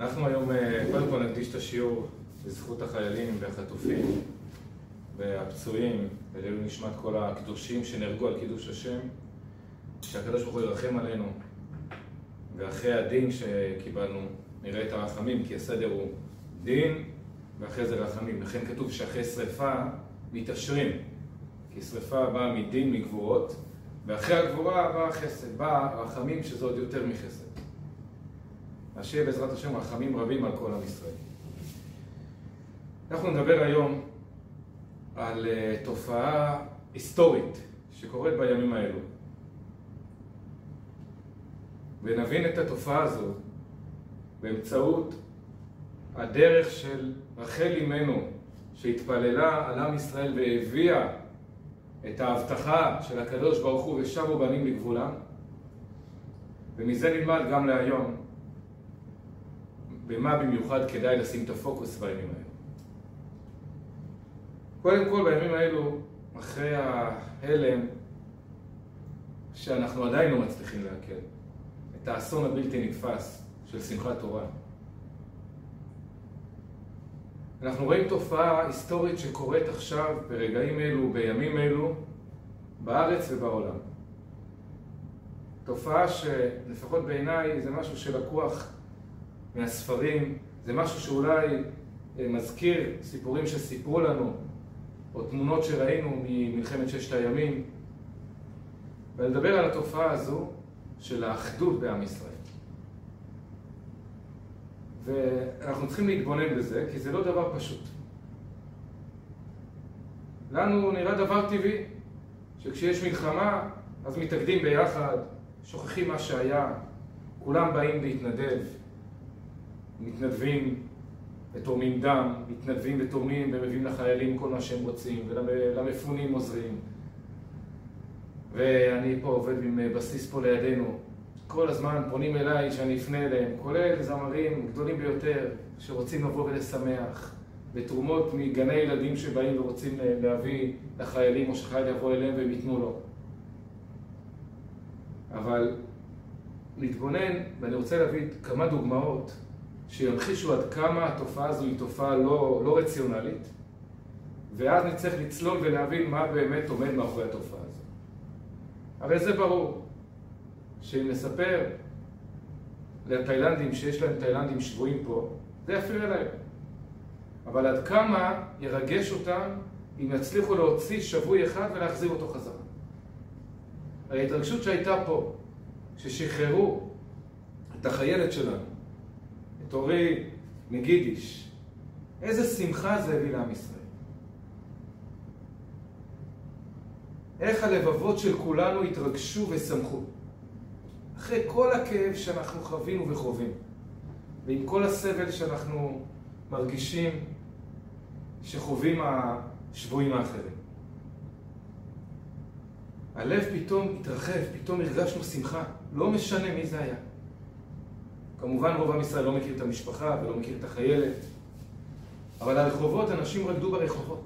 אנחנו היום אה, קודם כל נקדיש את השיעור לזכות החיילים והחטופים והפצועים ולעילוי נשמת כל הקדושים שנהרגו על קידוש השם שהקדוש ברוך הוא ירחם עלינו ואחרי הדין שקיבלנו נראה את הרחמים כי הסדר הוא דין ואחרי זה רחמים. לכן כתוב שאחרי שריפה מתעשרים כי שריפה באה מדין מגבורות ואחרי הגבורה בא החסד, בא רחמים שזה עוד יותר מחסד אז שיהיה בעזרת השם רחמים רבים על כל עם ישראל. אנחנו נדבר היום על uh, תופעה היסטורית שקורית בימים האלו. ונבין את התופעה הזו באמצעות הדרך של רחל אימנו שהתפללה על עם ישראל והביאה את ההבטחה של הקדוש ברוך הוא ושבו בנים לגבולם ומזה נלמד גם להיום במה במיוחד כדאי לשים את הפוקוס בימים האלו. קודם כל בימים האלו, אחרי ההלם שאנחנו עדיין לא מצליחים לעכל, את האסון הבלתי נתפס של שמחת תורה. אנחנו רואים תופעה היסטורית שקורית עכשיו, ברגעים אלו, בימים אלו, בארץ ובעולם. תופעה שלפחות בעיניי זה משהו שלקוח מהספרים, זה משהו שאולי אה, מזכיר סיפורים שסיפרו לנו, או תמונות שראינו ממלחמת ששת הימים, ולדבר על התופעה הזו של האחדות בעם ישראל. ואנחנו צריכים להתבונן בזה, כי זה לא דבר פשוט. לנו נראה דבר טבעי, שכשיש מלחמה, אז מתאגדים ביחד, שוכחים מה שהיה, כולם באים להתנדב, מתנדבים ותורמים דם, מתנדבים ותורמים ומביאים לחיילים כל מה שהם רוצים, ולמפונים עוזרים. ואני פה עובד עם אה, בסיס פה לידינו. כל הזמן פונים אליי שאני אפנה אליהם, כולל זמרים גדולים ביותר שרוצים לבוא ולשמח, ותרומות מגני ילדים שבאים ורוצים להביא לחיילים, או שחייל יבוא אליהם והם ייתנו לו. אבל להתבונן, ואני רוצה להביא כמה דוגמאות שימחישו עד כמה התופעה הזו היא תופעה לא, לא רציונלית, ואז נצטרך לצלול ולהבין מה באמת עומד מאחורי התופעה הזו. הרי זה ברור, שאם נספר לתאילנדים שיש להם תאילנדים שבויים פה, זה יפריע להם. אבל עד כמה ירגש אותם אם יצליחו להוציא שבוי אחד ולהחזיר אותו חזרה. ההתרגשות שהייתה פה, ששחררו את החיילת שלנו, את אורי מגידיש. איזה שמחה זה הביא לעם ישראל. איך הלבבות של כולנו התרגשו ושמחו. אחרי כל הכאב שאנחנו חווינו וחווים, ועם כל הסבל שאנחנו מרגישים שחווים השבויים האחרים. הלב פתאום התרחב, פתאום הרגשנו שמחה, לא משנה מי זה היה. כמובן רוב עם ישראל לא מכיר את המשפחה ולא מכיר את החיילת, אבל הרחובות, אנשים רקדו ברחובות.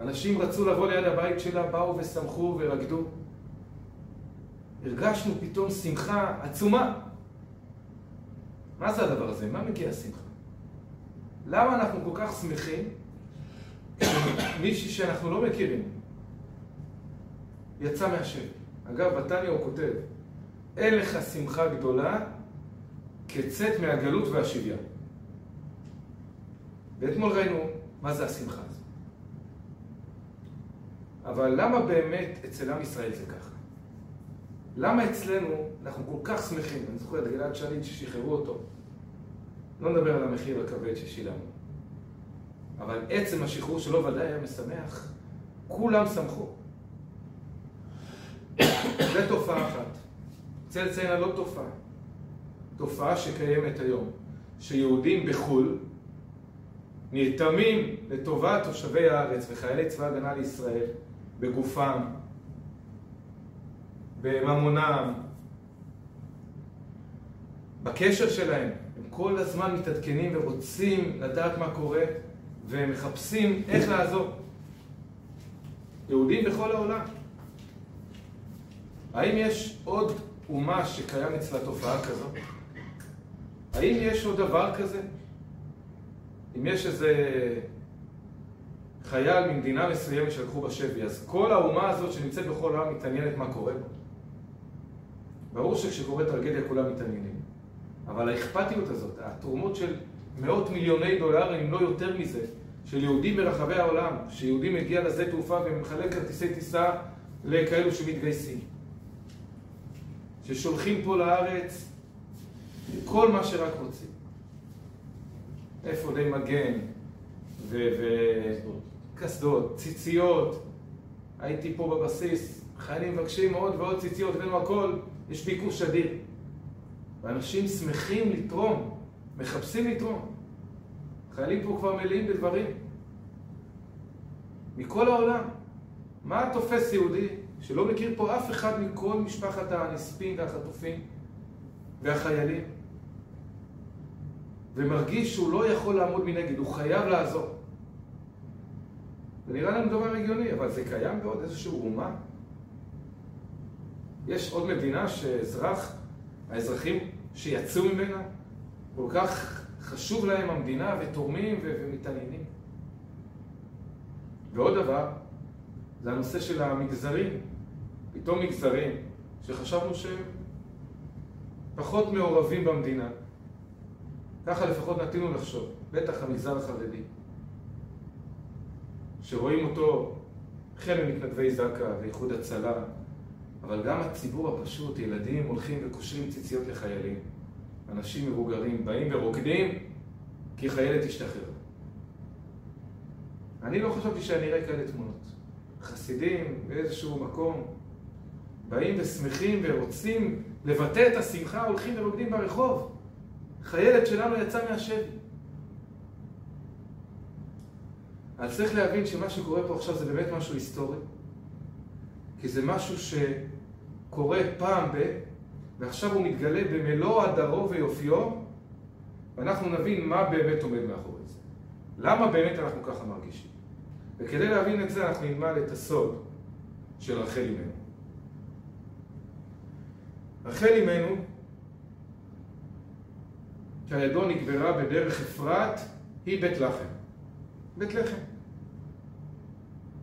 אנשים רצו לבוא ליד הבית שלה, באו ושמחו ורקדו. הרגשנו פתאום שמחה עצומה. מה זה הדבר הזה? מה מגיע השמחה? למה אנחנו כל כך שמחים מישהי שאנחנו לא מכירים יצא מהשם? אגב, בתניא הוא כותב, אין לך שמחה גדולה כצאת מהגלות והשוויון. ואתמול ראינו מה זה השמחה הזו. אבל למה באמת אצל עם ישראל זה ככה? למה אצלנו אנחנו כל כך שמחים? אני זוכר את גלעד שליט ששחררו אותו. לא נדבר על המחיר הכבד ששילמנו. אבל עצם השחרור שלו ודאי היה משמח. כולם שמחו. זו תופעה אחת. רוצה לציין על עוד תופעה. תופעה שקיימת היום, שיהודים בחו"ל נרתמים לטובת תושבי הארץ וחיילי צבא הגנה לישראל בגופם, בממונם, בקשר שלהם. הם כל הזמן מתעדכנים ורוצים לדעת מה קורה ומחפשים איך לעזור. יהודים בכל העולם. האם יש עוד אומה שקיים אצלה תופעה כזאת? האם יש עוד דבר כזה? אם יש איזה חייל ממדינה מסוימת שלקחו בשבי, אז כל האומה הזאת שנמצאת בכל העולם מתעניינת מה קורה בו. ברור שכשקורה טרגדיה כולם מתעניינים, אבל האכפתיות הזאת, התרומות של מאות מיליוני דולרים, אם לא יותר מזה, של יהודים ברחבי העולם, שיהודי מגיע לשדה תעופה ומחלק כרטיסי טיסה לכאלו שמתגייסים, ששולחים פה לארץ כל מה שרק רוצים. אפודי מגן, וקסדות, ציציות. הייתי פה בבסיס, חיילים מבקשים עוד ועוד ציציות, הבאנו הכל, יש ביקוש אדיר. ואנשים שמחים לתרום, מחפשים לתרום. חיילים פה כבר מלאים בדברים. מכל העולם. מה תופס יהודי שלא מכיר פה אף אחד מכל משפחת הנספים והחטופים והחיילים? ומרגיש שהוא לא יכול לעמוד מנגד, הוא חייב לעזור. זה נראה לנו דבר הגיוני, אבל זה קיים בעוד איזושהי אומה? יש עוד מדינה שאזרח, האזרחים שיצאו ממנה, כל כך חשוב להם המדינה ותורמים ומתעניינים. ועוד דבר, זה הנושא של המגזרים. פתאום מגזרים שחשבנו שהם פחות מעורבים במדינה. ככה לפחות נטינו לחשוב, בטח המגזר החרדי, שרואים אותו חלק מתנדבי זק"א ואיחוד הצלה, אבל גם הציבור הפשוט, ילדים הולכים וקושרים ציציות לחיילים. אנשים מבוגרים באים ורוקדים כי חיילת השתחררה. אני לא חשבתי שאני אראה כאלה תמונות. חסידים באיזשהו מקום באים ושמחים ורוצים לבטא את השמחה, הולכים ורוקדים ברחוב. חיילת שלנו יצאה מהשבי. אז צריך להבין שמה שקורה פה עכשיו זה באמת משהו היסטורי, כי זה משהו שקורה פעם ב... ועכשיו הוא מתגלה במלוא הדרו ויופיו, ואנחנו נבין מה באמת עומד מאחורי זה. למה באמת אנחנו ככה מרגישים? וכדי להבין את זה אנחנו נלמד את הסוד של רחל אימנו. רחל אימנו כידוע נקברה בדרך אפרת, היא בית לחם. בית לחם.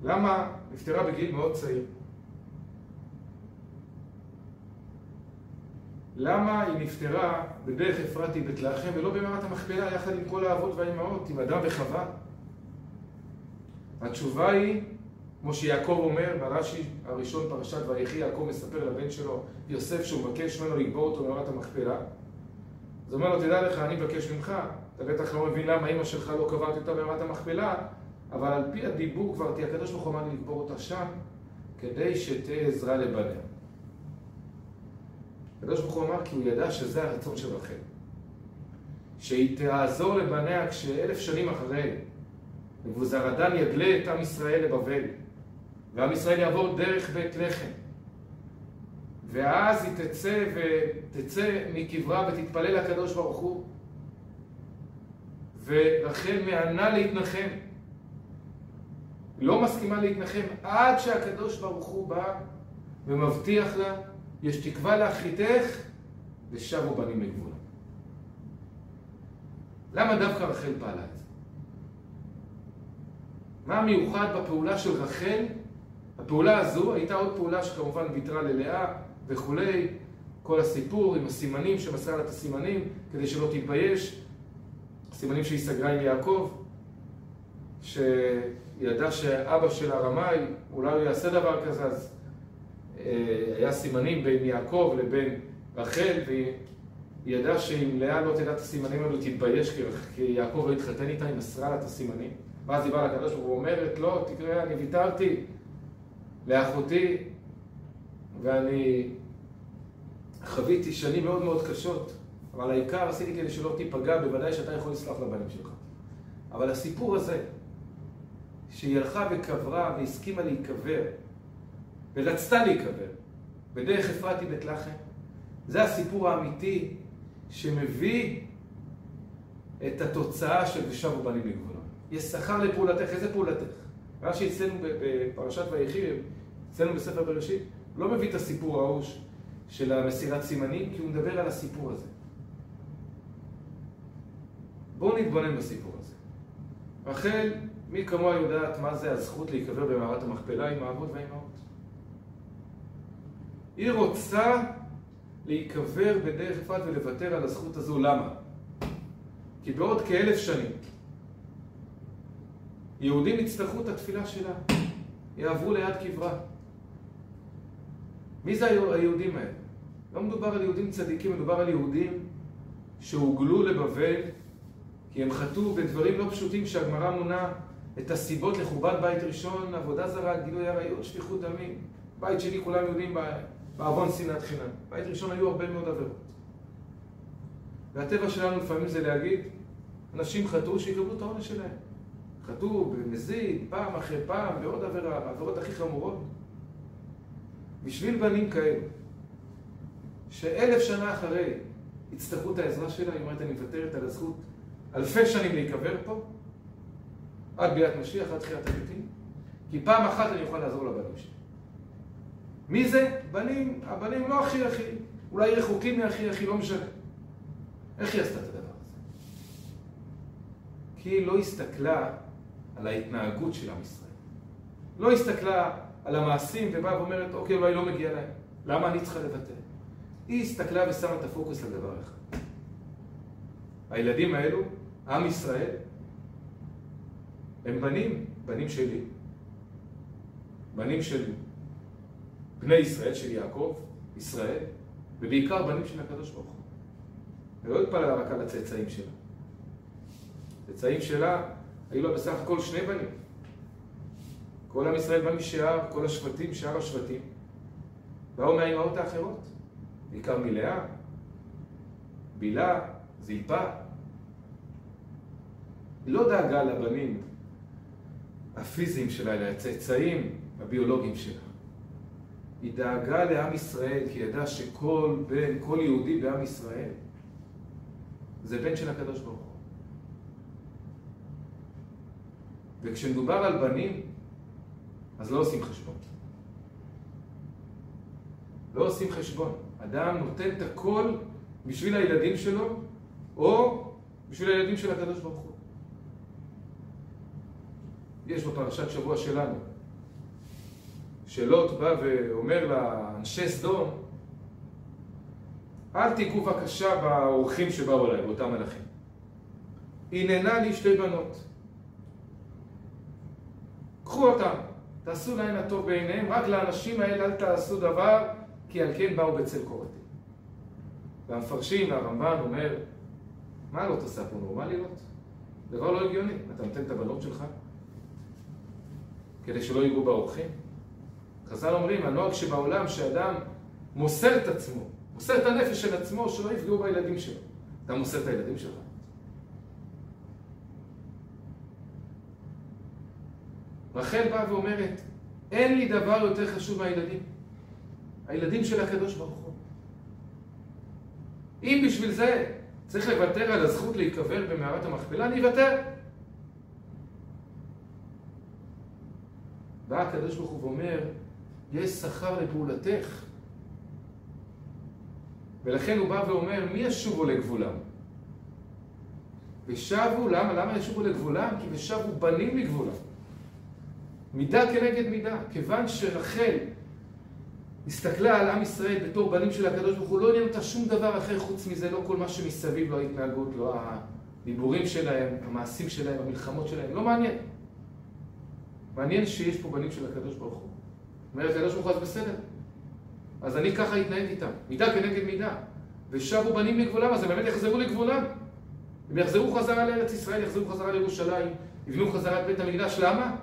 למה נפטרה בגיל מאוד צעיר? למה היא נפטרה בדרך אפרת היא בית לחם ולא במערת המכפלה יחד עם כל האבות והאימהות, עם אדם וחווה? התשובה היא, כמו שיעקב אומר ברש"י הראשון פרשת ויחי, יעקב מספר לבן שלו יוסף שהוא מבקש ממנו לקבור אותו במערת המכפלה אז הוא אומר לו, תדע לך, אני מבקש ממך, אתה בטח לא מבין למה אמא שלך לא קברת אותה במערת המכפלה, אבל על פי הדיבור כבר תהיה הקדוש ברוך הוא אמר לי לקבור אותה שם, כדי שתהיה עזרה לבניה. הקדוש ברוך הוא אמר כי הוא ידע שזה הרצון של רחל. שהיא תעזור לבניה כשאלף שנים אחרי נבוזרדן יגלה את עם ישראל לבבל, ועם ישראל יעבור דרך בית לחם. ואז היא תצא ותצא מקברה ותתפלל לקדוש ברוך הוא. ורחל מענה להתנחם. לא מסכימה להתנחם עד שהקדוש ברוך הוא בא ומבטיח לה, יש תקווה לאחיתך ושבו בנים לגבולה. למה דווקא רחל פעלה את זה? מה המיוחד בפעולה של רחל? הפעולה הזו הייתה עוד פעולה שכמובן ויתרה ללאה, וכולי, כל הסיפור עם הסימנים שמסר לה את הסימנים כדי שלא תתבייש, סימנים שהיא סגרה עם יעקב, שידע שאבא של הרמאי, אולי הוא יעשה דבר כזה, אז אה, היה סימנים בין יעקב לבין רחל, והיא ידעה שאם לאה לא תדע את הסימנים האלו, תתבייש, כי יעקב לא התחתן איתה, היא מסרה לה את הסימנים. ואז היא באה לקדוש ברוך הוא ואומרת, לא, תקרא, אני ויתרתי לאחותי, ואני חוויתי שנים מאוד מאוד קשות, אבל העיקר עשיתי כדי שלא תיפגע, בוודאי שאתה יכול לסלוח לבנים שלך. אבל הסיפור הזה, שהיא הלכה וקברה והסכימה להיקבר, ורצתה להיקבר, בדרך אפרתי בית לחם, זה הסיפור האמיתי שמביא את התוצאה של ושבו בנים לגבולם. יש שכר לפעולתך, איזה פעולתך? רש"י אצלנו בפרשת ויחי, אצלנו בספר בראשית, לא מביא את הסיפור ההוא של המסירת סימנים, כי הוא מדבר על הסיפור הזה. בואו נתבונן בסיפור הזה. רחל, מי כמוה יודעת מה זה הזכות להיקבר במערת המכפלה עם האבות והאימהות? היא רוצה להיקבר בדרך אפרת ולוותר על הזכות הזו. למה? כי בעוד כאלף שנים יהודים יצטרכו את התפילה שלה, יעברו ליד קברה. מי זה היהודים האלה? לא מדובר על יהודים צדיקים, מדובר על יהודים שהוגלו לבבל כי הם חטאו בדברים לא פשוטים שהגמרא מונה את הסיבות לחורבן בית ראשון, עבודה זרה, גילוי עריות, שפיכות דמים. בית שני כולם יודעים בעוון שנאת חינם. בית ראשון היו הרבה מאוד עבירות. והטבע שלנו לפעמים זה להגיד, אנשים חטאו שיקבלו את העונש שלהם. חטאו במזיד, פעם אחרי פעם, בעוד עבירה, העבירות הכי חמורות. בשביל בנים כאלו, שאלף שנה אחרי יצטרכו את העזרה שלה, היא אומרת, אני מוותרת על הזכות אלפי שנים להיקבר פה, עד ביאת משיח, עד תחילת המתים, כי פעם אחת אני יכול לעזור לבנים שלי. מי זה? בנים, הבנים לא הכי הכי, אולי רחוקים מהכי הכי, לא משנה. איך היא עשתה את הדבר הזה? כי היא לא הסתכלה על ההתנהגות של עם ישראל. לא הסתכלה על המעשים ובאה ואומרת, אוקיי, אולי לא מגיע להם. למה אני צריכה לוותר? היא הסתכלה ושמה את הפוקוס על דבר אחד. הילדים האלו, עם ישראל, הם בנים, בנים שלי. בנים של בני ישראל, של יעקב, ישראל, ובעיקר בנים של הקדוש ברוך הוא. ולא התפללה רק על הצאצאים שלה. הצאצאים שלה היו לה בסך הכל שני בנים. כל עם ישראל בא משאר, כל השבטים, שאר השבטים, באו מהאימהות האחרות, בעיקר מלאה, בילה, זלפה. היא לא דאגה לבנים הפיזיים שלה, אלא הצאצאים הביולוגיים שלה. היא דאגה לעם ישראל, כי ידעה שכל בן, כל יהודי בעם ישראל, זה בן של הקדוש ברוך הוא. וכשמדובר על בנים, אז לא עושים חשבון. לא עושים חשבון. אדם נותן את הכל בשביל הילדים שלו, או בשביל הילדים של הקדוש ברוך הוא. יש בפרשת שבוע שלנו, שלוט בא ואומר לאנשי סדום, אל תיגעו בבקשה באורחים שבאו אליי, באותם מלאכים. הננה לי שתי בנות. קחו אותם, תעשו להן הטוב בעיניהם, רק לאנשים האלה אל תעשו דבר, כי על כן באו בצל קורתי. והמפרשים, והרמב"ן אומר, מה לא תעשה פה נורמליות? דבר לא הגיוני. אתה נותן את הבנות שלך כדי שלא ייגעו באורחים? חז"ל אומרים, הנוהג שבעולם שאדם מוסר את עצמו, מוסר את הנפש של עצמו, שלא יפגעו בילדים שלו. אתה מוסר את הילדים שלך. רחל באה ואומרת, אין לי דבר יותר חשוב מהילדים. הילדים של הקדוש ברוך הוא. אם בשביל זה צריך לוותר על הזכות להיקבר במערת המכפלה, אני אוותר. בא הקדוש ברוך הוא ואומר, יש שכר לפעולתך. ולכן הוא בא ואומר, מי ישובו לגבולם? ושבו, למה? למה ישובו לגבולם? כי ושבו בנים לגבולם. מידה כנגד מידה. כיוון שרחל הסתכלה על עם ישראל בתור בנים של הקדוש ברוך הוא, לא עניין אותה שום דבר אחר חוץ מזה, לא כל מה שמסביב, לא ההתנהגות, לא הדיבורים שלהם, המעשים שלהם, המלחמות שלהם, לא מעניין. מעניין שיש פה בנים של הקדוש ברוך הוא. אומר הקדוש ברוך הוא, אז בסדר. אז אני ככה אתנהג איתם, מידה כנגד מידה. ושבו בנים לגבולם, אז הם באמת יחזרו לגבולם. הם יחזרו חזרה לארץ ישראל, יחזרו חזרה לירושלים, יבנו חזרה את בית המקדש. למה?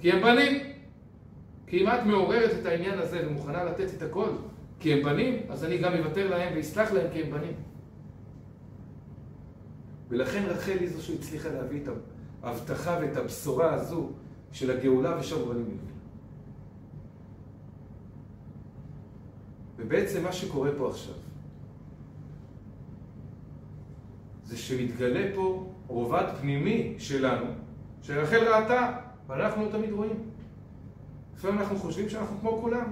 כי הם בנים. כי אם את מעוררת את העניין הזה ומוכנה לתת את הכל, כי הם בנים, אז אני גם אוותר להם ואסלח להם כי הם בנים. ולכן רחל היא זו שהצליחה להביא את ההבטחה ואת הבשורה הזו של הגאולה ושבו בנים לגאולה. ובעצם מה שקורה פה עכשיו, זה שמתגלה פה רובד פנימי שלנו, שרחל ראתה, ואנחנו לא תמיד רואים. לפעמים אנחנו חושבים שאנחנו כמו כולם,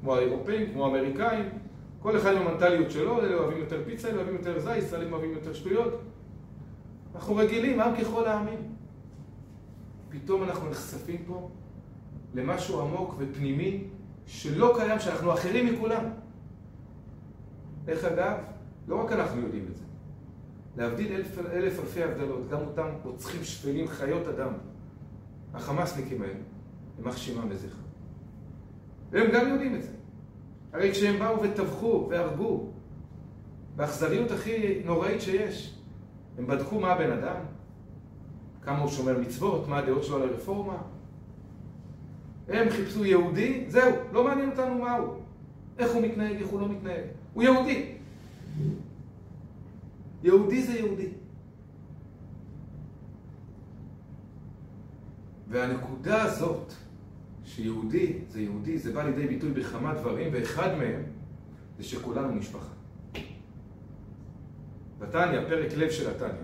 כמו האירופאים, כמו האמריקאים, כל אחד עם המנטליות שלו, אלה אוהבים יותר פיצה, אלה אוהבים יותר זית, ישראלים אוהבים יותר שטויות. אנחנו רגילים, עם ככל העמים. פתאום אנחנו נחשפים פה למשהו עמוק ופנימי שלא קיים, שאנחנו אחרים מכולם. איך אגב? לא רק אנחנו יודעים את זה. להבדיל אלף, אלף אלפי הבדלות, גם אותם רוצחים שפלים, חיות אדם, החמאסניקים האלה, יימח שמם וזכרם. והם גם יודעים את זה. הרי כשהם באו וטבחו והרגו, באכזריות הכי נוראית שיש, הם בדקו מה הבן אדם, כמה הוא שומר מצוות, מה הדעות שלו על הרפורמה. הם חיפשו יהודי, זהו, לא מעניין אותנו מה הוא. איך הוא מתנהג, איך הוא לא מתנהג. הוא יהודי. יהודי זה יהודי. והנקודה הזאת, שיהודי זה יהודי, זה בא לידי ביטוי בכמה דברים, ואחד מהם זה שכולנו משפחה. בתניא, פרק לב של התניא,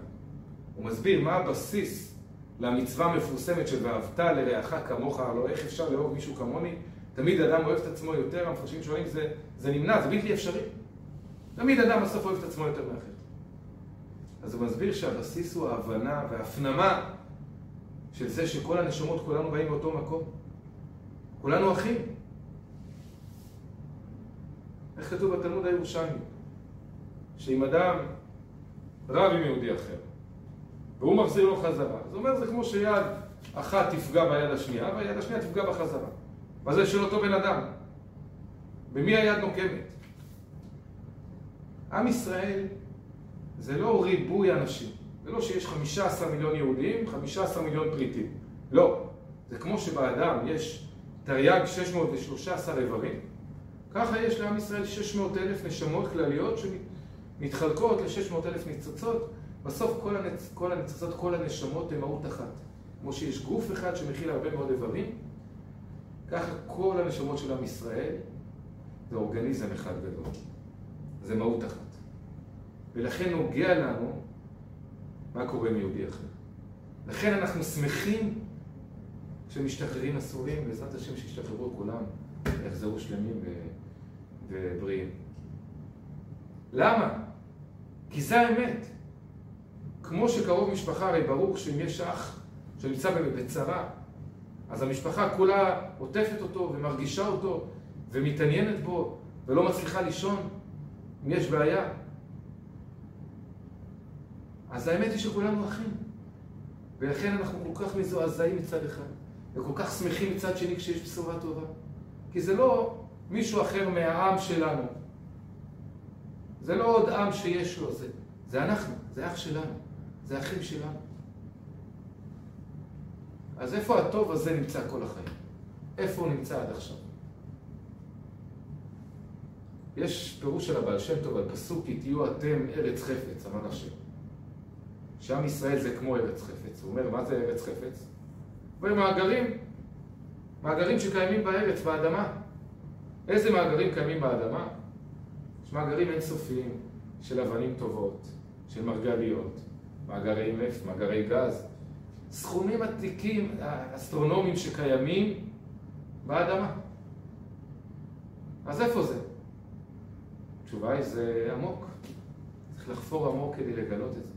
הוא מסביר מה הבסיס למצווה המפורסמת של ואהבת לרעך כמוך, הלוא איך אפשר לאהוב מישהו כמוני? תמיד אדם אוהב את עצמו יותר, המפרשים שואלים, זה, זה נמנע, זה בלתי אפשרי. תמיד אדם בסוף אוהב את עצמו יותר מאחר. אז הוא מסביר שהבסיס הוא ההבנה וההפנמה של זה שכל הנשמות, כולנו באים מאותו מקום. כולנו אחים. איך כתוב בתלמוד הירושלמי? שאם אדם רב עם יהודי אחר, והוא מחזיר לו חזרה, זה אומר זה כמו שיד אחת תפגע ביד השנייה, והיד השנייה תפגע בחזרה. מה זה של אותו בן אדם? במי היד נוקמת? עם ישראל זה לא ריבוי אנשים. זה לא שיש 15 מיליון יהודים, 15 מיליון פריטים. לא. זה כמו שבאדם יש תרי"ג 613 איברים, ככה יש לעם ישראל 600 אלף נשמות כלליות שמתחלקות ל-600 אלף ניצוצות. בסוף כל, הנצ... כל הניצוצות, כל הנשמות הן מהות אחת. כמו שיש גוף אחד שמכיל הרבה מאוד איברים, ככה כל הנשמות של עם ישראל זה אורגניזם אחד גדול. זה מהות אחת. ולכן נוגע לנו מה קורה עם יהודי אחר. לכן אנחנו שמחים כשמשתחררים אסורים, בעזרת השם שישתחררו כולם, יחזרו שלמים ו... ובריאים. למה? כי זה האמת. כמו שקרוב משפחה, הרי ברור שאם יש אח שנמצא בצרה, אז המשפחה כולה עוטפת אותו ומרגישה אותו ומתעניינת בו ולא מצליחה לישון אם יש בעיה. אז האמת היא שכולנו אחים. ולכן אנחנו כל כך מזועזעים מצד אחד, וכל כך שמחים מצד שני כשיש בשורה טובה. כי זה לא מישהו אחר מהעם שלנו. זה לא עוד עם שיש לו, זה, זה אנחנו, זה אח שלנו, זה אחים שלנו. אז איפה הטוב הזה נמצא כל החיים? איפה הוא נמצא עד עכשיו? יש פירוש של הבעל שם טוב על פסוק, כי תהיו אתם ארץ חפץ, אמר השם. שעם ישראל זה כמו ארץ חפץ. הוא אומר, מה זה ארץ חפץ? אומר, מאגרים. מאגרים שקיימים בארץ, באדמה. איזה מאגרים קיימים באדמה? יש מאגרים אינסופיים של אבנים טובות, של מרגליות, מאגרי נפט, מאגרי גז. סכומים עתיקים, אסטרונומיים שקיימים באדמה. אז איפה זה? התשובה היא, זה עמוק. צריך לחפור עמוק כדי לגלות את זה.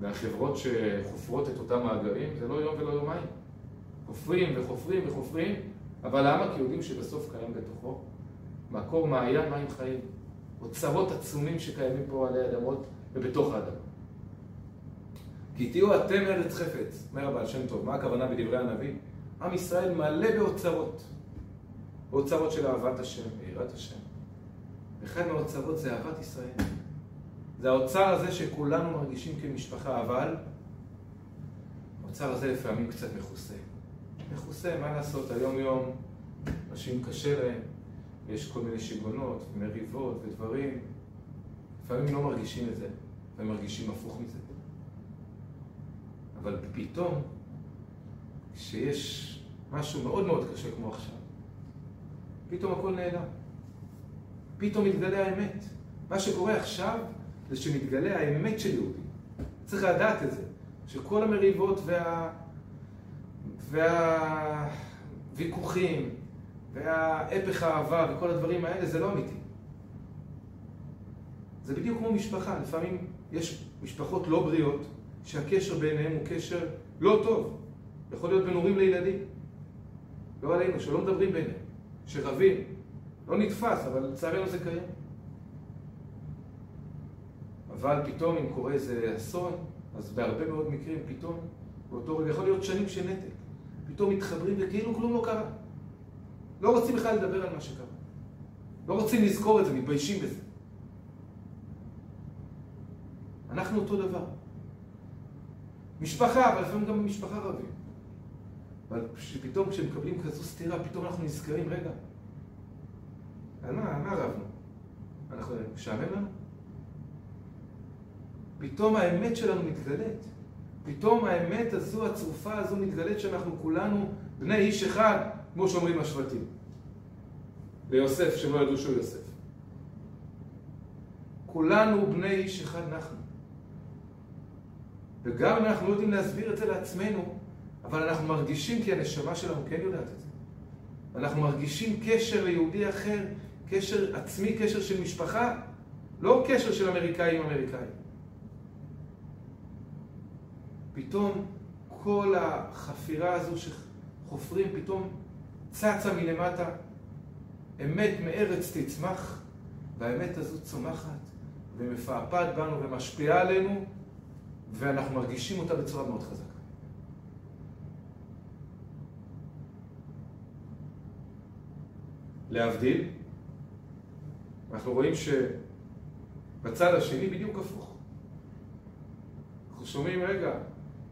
והחברות שחופרות את אותם מאגרים זה לא יום ולא יומיים. חופרים וחופרים וחופרים, אבל למה? כי יודעים שבסוף קיים בתוכו מקור מעיין מים חיים. אוצרות עצומים שקיימים פה עלי אדמות ובתוך האדמה. כי תהיו אתם ארץ חפץ, אומר הבעל שם טוב, מה הכוונה בדברי הנביא? עם ישראל מלא באוצרות. באוצרות של אהבת השם, ויראת השם. אחד מהאוצרות זה אהבת ישראל. זה האוצר הזה שכולנו מרגישים כמשפחה, אבל האוצר הזה לפעמים קצת מכוסה. מכוסה, מה לעשות, היום יום אנשים קשה להם, יש כל מיני שיגונות ומריבות ודברים. לפעמים לא מרגישים את זה, לפעמים מרגישים הפוך מזה. אבל פתאום, כשיש משהו מאוד מאוד קשה כמו עכשיו, פתאום הכל נעלם. פתאום מתגלה האמת. מה שקורה עכשיו זה שמתגלה האמת של יהודי. צריך לדעת את זה, שכל המריבות וה... והוויכוחים וההפך האהבה וכל הדברים האלה זה לא אמיתי. זה בדיוק כמו משפחה, לפעמים יש משפחות לא בריאות, שהקשר ביניהם הוא קשר לא טוב. יכול להיות בין הורים לילדים. לא עלינו, שלא מדברים ביניהם, שרבים. לא נתפס, אבל לצערנו זה קיים. אבל פתאום אם קורה איזה אסון, אז בהרבה מאוד מקרים פתאום, באותו רגע, יכול להיות שנים של נתק. פתאום מתחברים וכאילו כלום לא קרה. לא רוצים בכלל לדבר על מה שקרה. לא רוצים לזכור את זה, מתביישים בזה. אנחנו אותו דבר. משפחה, אבל לפעמים גם במשפחה רבים. אבל פתאום כשמקבלים כזו סתירה, פתאום אנחנו נזכרים, רגע, על מה, על מה רבנו? אנחנו משעמם לנו? פתאום האמת שלנו מתגלית. פתאום האמת הזו, הצרופה הזו מתגלית שאנחנו כולנו בני איש אחד, כמו שאומרים השבטים. ויוסף, שהם לא ידעו שהוא יוסף. כולנו בני איש אחד אנחנו. וגם אם אנחנו לא יודעים להסביר את זה לעצמנו, אבל אנחנו מרגישים כי הנשמה שלנו כן יודעת את זה. אנחנו מרגישים קשר ליהודי אחר, קשר עצמי, קשר של משפחה, לא קשר של אמריקאי עם אמריקאי. פתאום כל החפירה הזו שחופרים פתאום צצה מלמטה, אמת מארץ תצמח, והאמת הזו צומחת ומפעפעת בנו ומשפיעה עלינו, ואנחנו מרגישים אותה בצורה מאוד חזקה. להבדיל, אנחנו רואים שבצד השני בדיוק הפוך. אנחנו שומעים, רגע,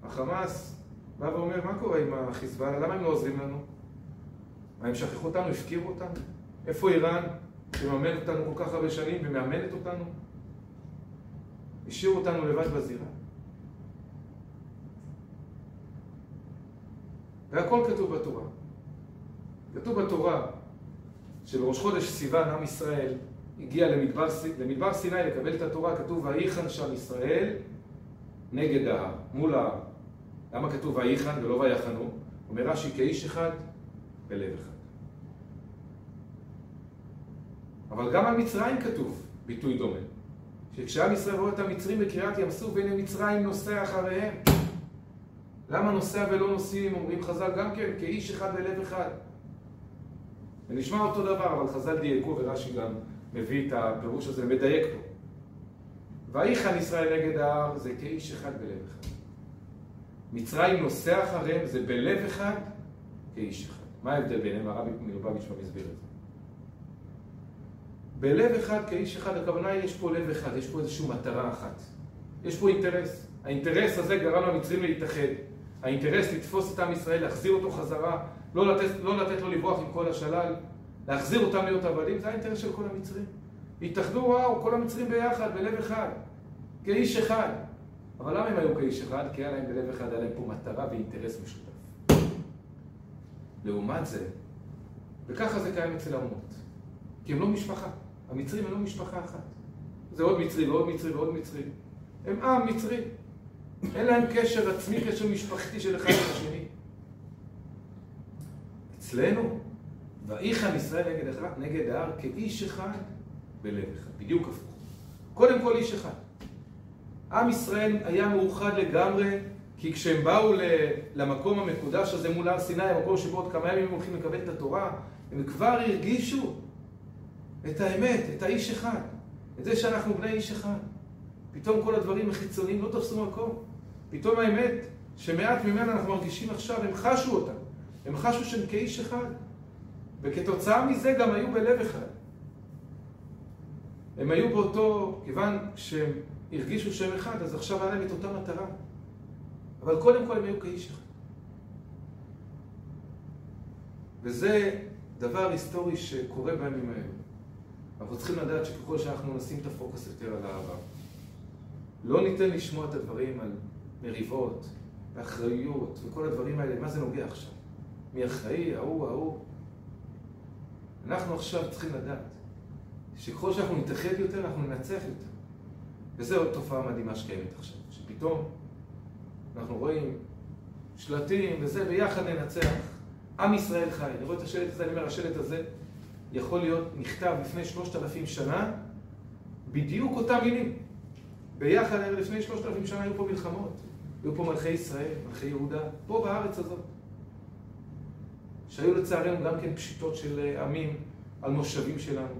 החמאס בא ואומר, מה קורה עם החיזבאללה? למה הם לא עוזרים לנו? מה, הם שכחו אותנו? הפקירו אותנו? איפה איראן, שמאמנת אותנו כל כך הרבה שנים ומאמנת אותנו? השאירו אותנו לבד בזירה. והכל כתוב בתורה. כתוב בתורה שבראש חודש סיוון עם ישראל הגיע למדבר, למדבר סיני לקבל את התורה, כתוב ויחן שם ישראל נגד ההר, מול ההר. למה כתוב ויחן ולא ויחנו? אומר רש"י כאיש אחד בלב אחד. אבל גם על מצרים כתוב ביטוי דומה. שכשעם ישראל רואה את המצרים בקריאת ים סוף, והנה מצרים נוסע אחריהם. למה נוסע ולא נוסעים? אומרים חז"ל גם כן, כאיש אחד בלב אחד. זה נשמע אותו דבר, אבל חז"ל דייקו ורש"י גם מביא את הפירוש הזה, מדייק פה. ויחן ישראל נגד ההר זה כאיש אחד בלב אחד. מצרים נוסע אחריהם זה בלב אחד כאיש אחד. מה ההבדל ביניהם? הרבי מלובביץ' כבר הסביר את זה. בלב אחד כאיש אחד, הכוונה היא יש פה לב אחד, יש פה איזושהי מטרה אחת. יש פה אינטרס. האינטרס הזה גרם למצרים להתאחד. האינטרס לתפוס את עם ישראל, להחזיר אותו חזרה, לא לתת, לא לתת לו לברוח עם כל השלל, להחזיר אותם להיות עבדים, זה האינטרס של כל המצרים. התאחדו, וואו, כל המצרים ביחד, בלב אחד, כאיש אחד. אבל למה הם היו כאיש אחד? כי היה להם בלב אחד, היה להם פה מטרה ואינטרס משותף. לעומת זה, וככה זה קיים אצל האומות, כי הם לא משפחה. המצרים הם לא משפחה אחת. זה עוד מצרי ועוד מצרי ועוד מצרי. הם עם מצרי. אין להם קשר עצמי, קשר משפחתי של אחד עם השני. אצלנו, ויחן ישראל נגד, נגד ההר כאיש אחד בלב אחד. בדיוק הפוך. קודם כל איש אחד. עם ישראל היה מאוחד לגמרי, כי כשהם באו למקום המקודש הזה מול הר סיני, המקום שבו עוד כמה ימים הם הולכים לקבל את התורה, הם כבר הרגישו את האמת, את האיש אחד, את זה שאנחנו בני איש אחד. פתאום כל הדברים החיצוניים לא תפסו מקום. פתאום האמת שמעט ממנה אנחנו מרגישים עכשיו, הם חשו אותה. הם חשו שהם כאיש אחד. וכתוצאה מזה גם היו בלב אחד. הם היו באותו, כיוון שהם הרגישו שהם אחד, אז עכשיו היה להם את אותה מטרה. אבל קודם כל הם היו כאיש אחד. וזה דבר היסטורי שקורה בימים האלו. אנחנו צריכים לדעת שככל שאנחנו נשים את הפוקוס יותר על העבר, לא ניתן לשמוע את הדברים על מריבות, ואחריות, וכל הדברים האלה, מה זה נוגע עכשיו? מי אחראי, ההוא, ההוא. אנחנו עכשיו צריכים לדעת שככל שאנחנו נתאחד יותר, אנחנו ננצח יותר. וזו עוד תופעה מדהימה שקיימת עכשיו, שפתאום אנחנו רואים שלטים וזה, ביחד ננצח. עם ישראל חי. אני רואה את השלט הזה, אני אומר, השלט הזה יכול להיות נכתב לפני שלושת אלפים שנה בדיוק אותם מילים. ביחד לפני שלושת אלפים שנה היו פה מלחמות. היו פה מלכי ישראל, מלכי יהודה, פה בארץ הזאת. שהיו לצערנו גם כן פשיטות של עמים על מושבים שלנו.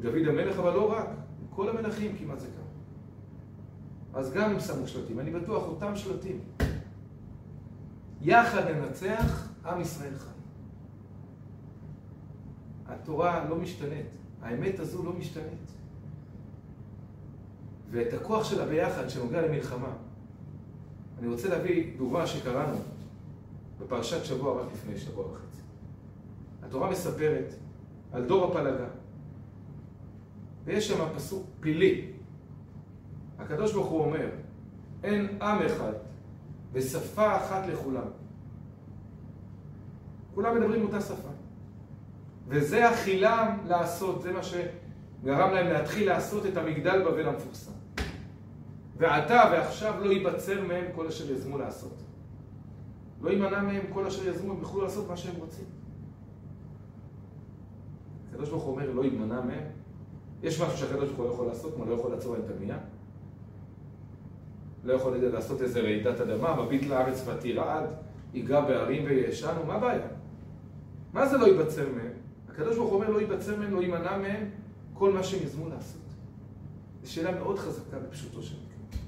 דוד המלך, אבל לא רק, כל המלכים כמעט זה קרה. אז גם הם שמו שלטים, אני בטוח, אותם שלטים. יחד ננצח, עם ישראל חי. התורה לא משתנית, האמת הזו לא משתנית. ואת הכוח שלה ביחד, שנוגע למלחמה, אני רוצה להביא דוגמה שקראנו בפרשת שבוע רק לפני שבוע וחצי. התורה מספרת על דור הפלגה, ויש שם פסוק פילי. הקדוש ברוך הוא אומר, אין עם אחד ושפה אחת לכולם. כולם מדברים אותה שפה. וזה החילם לעשות, זה מה שגרם להם להתחיל לעשות את המגדל בבל המפורסם. ועתה ועכשיו לא ייבצר מהם כל אשר יזמו לעשות. לא יימנע מהם כל אשר יזמו, הם יוכלו לעשות מה שהם רוצים. הקדוש ברוך הוא אומר, לא יימנע מהם. יש משהו שהקדוש ברוך הוא לא יכול לעשות, כמו לא יכול לעצור את הבנייה. לא יכול לעשות איזה רעידת אדמה, מביט לארץ ותרעד, ייגע בערים וישנו, מה הבעיה? מה זה לא ייבצר מהם? הקדוש ברוך הוא אומר, לא ייבצר מהם, לא יימנע מהם כל מה שהם יזמו לעשות. זו שאלה מאוד חזקה בפשוטו של מקרה.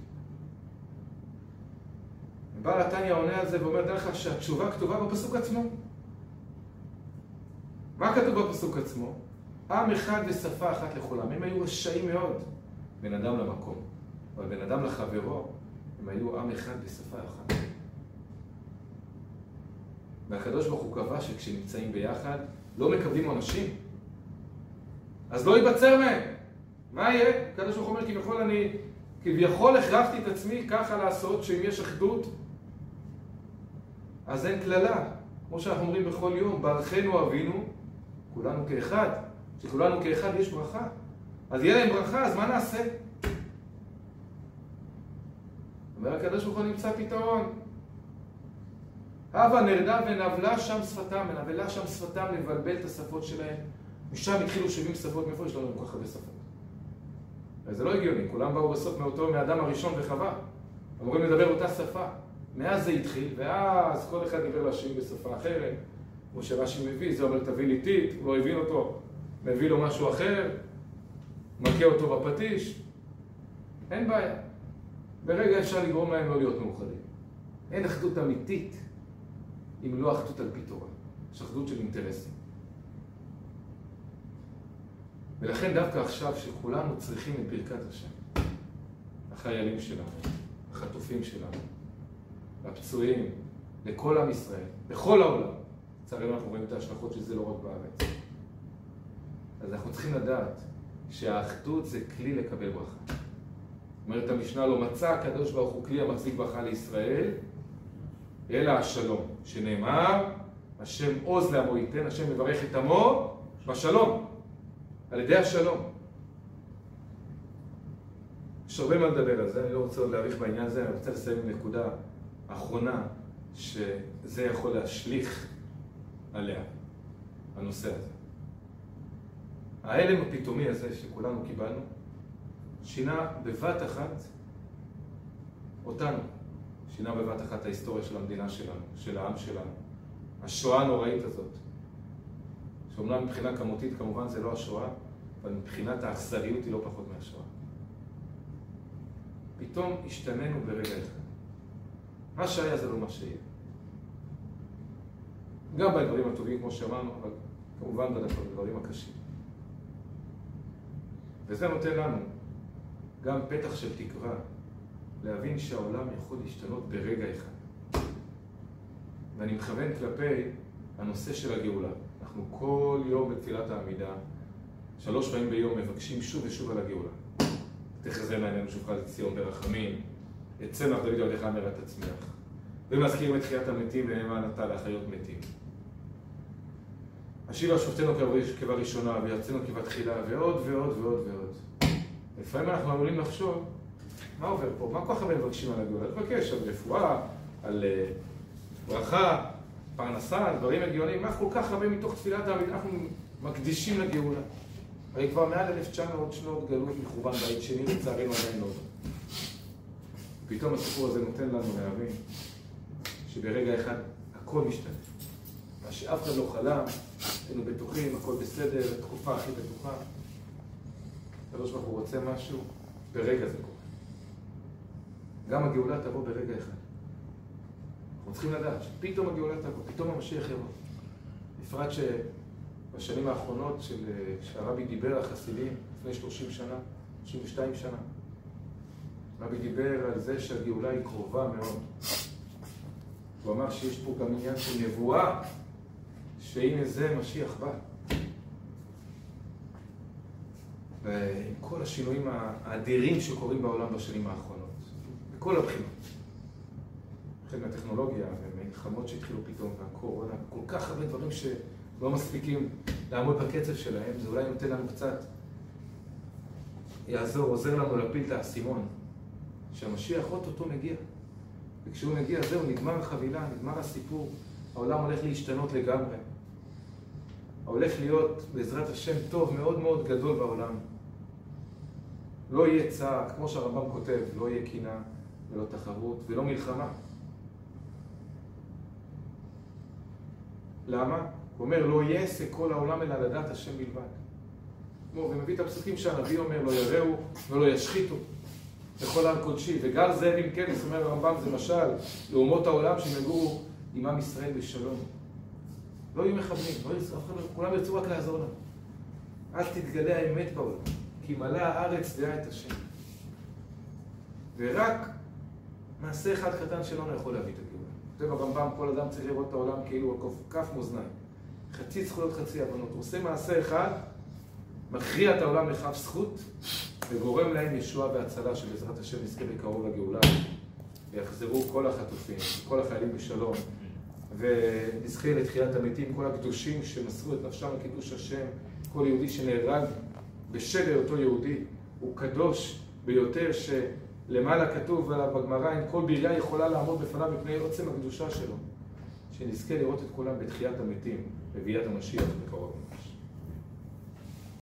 בעל התניא עונה על זה ואומר, דרך אגב, שהתשובה כתובה בפסוק עצמו. מה כתוב בפסוק עצמו? עם אחד ושפה אחת לכולם. הם היו רשעים מאוד, בין אדם למקום. אבל בין אדם לחברו, הם היו עם אחד ושפה אחת. והקדוש ברוך הוא קבע שכשנמצאים ביחד, לא מקבלים עונשים. אז לא ייבצר מהם. מה יהיה? הקדוש ברוך הוא אומר, כביכול אני, כביכול הכרחתי את עצמי ככה לעשות, שאם יש אחדות, אז אין קללה. כמו שאנחנו אומרים בכל יום, ברכנו אבינו, כולנו כאחד. שכולנו כאחד יש ברכה. אז יהיה להם ברכה, אז מה נעשה? אומר הקדוש ברוך הוא נמצא פתרון. הווה נרדה ונבלה שם שפתם, ונבלה שם שפתם לבלבל את השפות שלהם. משם התחילו 70 שפות, מאיפה יש לנו כל כך הרבה שפות? זה לא הגיוני, כולם באו בסוף מאותו, מאדם הראשון וחווה. אמורים לדבר אותה שפה. מאז זה התחיל, ואז כל אחד דיבר להשאיר בשפה אחרת. כמו שרש"י מביא, זה אומר תביא לי טיט, הוא לא הבין אותו, מביא לו משהו אחר, מכה אותו בפטיש. אין בעיה. ברגע אפשר לגרום להם לא להיות מאוחדים. אין אחדות אמיתית אם לא אחדות על פי תורה. יש אחדות של אינטרסים. ולכן דווקא עכשיו שכולנו צריכים את ברכת השם, החיילים שלנו, החטופים שלנו, הפצועים, לכל עם ישראל, בכל העולם. לצערנו אנחנו רואים את ההשלכות של זה לא רק בארץ. אז אנחנו צריכים לדעת שהאחדות זה כלי לקבל ברכה. אומרת המשנה, לא מצא הקדוש ברוך הוא כלי המחזיק ברכה לישראל, אלא השלום, שנאמר, השם עוז לעמו ייתן, השם מברך את עמו בשלום, על ידי השלום. יש הרבה מה לדבר על זה, אני לא רוצה עוד להאריך בעניין הזה, אני רוצה לסיים עם נקודה אחרונה, שזה יכול להשליך עליה, הנושא הזה. ההלם הפתאומי הזה שכולנו קיבלנו, שינה בבת אחת אותנו. שינה בבת אחת ההיסטוריה של המדינה שלנו, של העם שלנו. השואה הנוראית הזאת, שאומנם מבחינה כמותית כמובן זה לא השואה, אבל מבחינת האכזריות היא לא פחות מהשואה. פתאום השתננו ברגע אחד. מה שהיה זה לא מה שיהיה. גם בדברים הטובים, כמו שאמרנו, אבל כמובן בדברים הקשים. וזה נותן לנו גם פתח של תקווה להבין שהעולם יכול להשתנות ברגע אחד. ואני מכוון כלפי הנושא של הגאולה. אנחנו כל יום בתפילת העמידה, שלוש פעמים ביום מבקשים שוב ושוב על הגאולה. תחזרנה עינינו שובך לציון ברחמים, יצא לך דוד עבדך מרת תצמיח. ומזכירים את תחיית המתים ונאמן אתה להחיות מתים. השיבה שופטנו כבראשונה ויועצינו כבתחילה ועוד ועוד ועוד ועוד. לפעמים אנחנו עלולים לחשוב, מה עובר פה? מה כל כך הרבה מבקשים על הגאולה? לבקש על רפואה, על uh, ברכה, פרנסה, דברים הגיוניים, מה כל כך הרבה מתוך תפילת העמידה אנחנו מקדישים לגאולה? הרי כבר מעל 1900 שנות גלות מחורבן בית שני, לצערנו עדיין לא. פתאום הסיפור הזה נותן לנו להבין שברגע אחד הכל משתנה. מה שאף אחד לא חלם, היינו בטוחים, הכל בסדר, התקופה הכי בטוחה. הקדוש ברוך הוא רוצה משהו, ברגע זה קורה. גם הגאולה תבוא ברגע אחד. אנחנו צריכים לדעת שפתאום הגאולה תבוא, פתאום המשיח יבוא. בפרט שבשנים האחרונות של, שהרבי דיבר על חסידים, לפני 30 שנה, 32 שנה, רבי דיבר על זה שהגאולה היא קרובה מאוד. הוא אמר שיש פה גם עניין של נבואה, שהנה זה משיח בא. ועם כל השינויים האדירים שקורים בעולם בשנים האחרונות, בכל הבחינות. החל מהטכנולוגיה ומלחמות שהתחילו פתאום, והקורונה, כל כך הרבה דברים שלא מספיקים לעמוד בקצב שלהם, זה אולי נותן לנו קצת, יעזור, עוזר לנו להפיל את האסימון, שהמשיח אוטוטו מגיע. וכשהוא מגיע, זהו, נגמר החבילה, נגמר הסיפור, העולם הולך להשתנות לגמרי. הולך להיות, בעזרת השם, טוב מאוד מאוד גדול בעולם. לא יהיה צער, כמו שהרמב"ם כותב, לא יהיה קינה ולא תחרות ולא מלחמה. למה? הוא אומר, לא יעשה כל העולם אלא לדעת השם בלבד. ומביא את הפסוקים שהנביא אומר, לא יראו ולא ישחיתו. לכל הר קודשי. וגל זאב עם כנס, אומר הרמב"ם, זה משל לאומות העולם שהם יגורו עם עם ישראל בשלום. לא יהיו מכוונים, לא אחד לא, כולם ירצו רק לעזור לנו. אז תתגלה האמת בעולם, כי מלאה הארץ דעה את השם. ורק מעשה אחד קטן שלנו יכול להביא את הגאולה. כותב הרמב"ם, כל אדם צריך לראות את העולם כאילו הוא כף מאזניים. חצי זכויות, חצי הבנות. הוא עושה מעשה אחד, מכריע את העולם לכף זכות, וגורם להם ישועה והצלה שבעזרת השם נזכה בקרוב לגאולה ויחזרו כל החטופים, כל החיילים בשלום ונזכה לתחיית המתים, כל הקדושים שמסרו את נפשם לקידוש השם, כל יהודי שנהרג בשל היותו יהודי הוא קדוש ביותר שלמעלה כתוב בגמרא אם כל בריאה יכולה לעמוד בפניו מפני עוצם הקדושה שלו שנזכה לראות את כולם בתחיית המתים, בביאת המשיח בקרוב